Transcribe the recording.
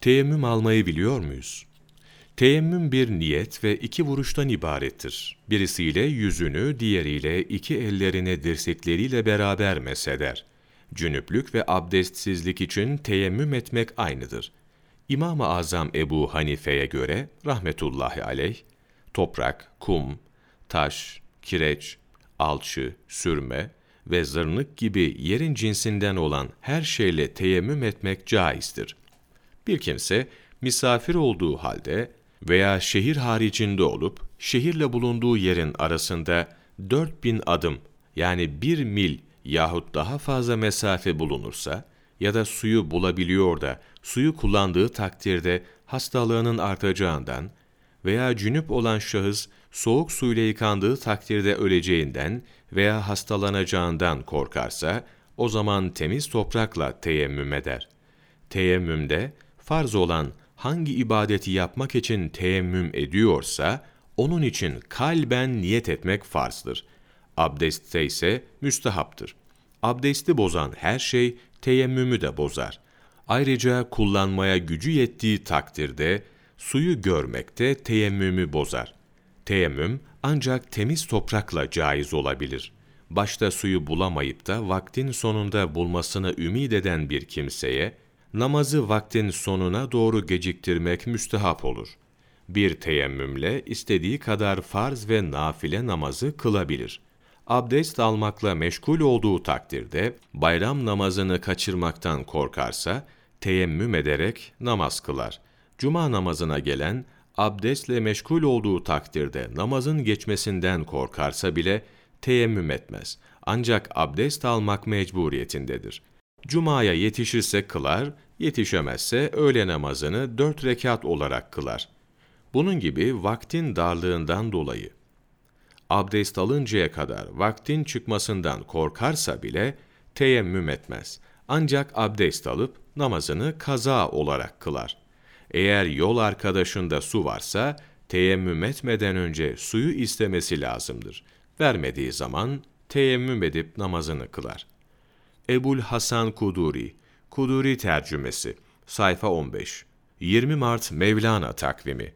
Teyemmüm almayı biliyor muyuz? Teyemmüm bir niyet ve iki vuruştan ibarettir. Birisiyle yüzünü, diğeriyle iki ellerini dirsekleriyle beraber mesheder. Cünüplük ve abdestsizlik için teyemmüm etmek aynıdır. İmam-ı Azam Ebu Hanife'ye göre rahmetullahi aleyh, toprak, kum, taş, kireç, alçı, sürme ve zırnık gibi yerin cinsinden olan her şeyle teyemmüm etmek caizdir. Bir kimse misafir olduğu halde veya şehir haricinde olup şehirle bulunduğu yerin arasında 4000 adım yani bir mil yahut daha fazla mesafe bulunursa ya da suyu bulabiliyor da suyu kullandığı takdirde hastalığının artacağından veya cünüp olan şahıs soğuk suyla yıkandığı takdirde öleceğinden veya hastalanacağından korkarsa, o zaman temiz toprakla teyemmüm eder. Teyemmümde farz olan hangi ibadeti yapmak için teyemmüm ediyorsa, onun için kalben niyet etmek farzdır. Abdestte ise müstehaptır. Abdesti bozan her şey teyemmümü de bozar. Ayrıca kullanmaya gücü yettiği takdirde suyu görmekte teyemmümü bozar. Teyemmüm ancak temiz toprakla caiz olabilir. Başta suyu bulamayıp da vaktin sonunda bulmasını ümid eden bir kimseye, namazı vaktin sonuna doğru geciktirmek müstehap olur. Bir teyemmümle istediği kadar farz ve nafile namazı kılabilir. Abdest almakla meşgul olduğu takdirde bayram namazını kaçırmaktan korkarsa teyemmüm ederek namaz kılar. Cuma namazına gelen abdestle meşgul olduğu takdirde namazın geçmesinden korkarsa bile teyemmüm etmez. Ancak abdest almak mecburiyetindedir. Cuma'ya yetişirse kılar, yetişemezse öğle namazını dört rekat olarak kılar. Bunun gibi vaktin darlığından dolayı abdest alıncaya kadar vaktin çıkmasından korkarsa bile teyemmüm etmez. Ancak abdest alıp namazını kaza olarak kılar. Eğer yol arkadaşında su varsa teyemmüm etmeden önce suyu istemesi lazımdır. Vermediği zaman teyemmüm edip namazını kılar. Ebul Hasan Kuduri, Kuduri tercümesi, sayfa 15, 20 Mart Mevlana takvimi,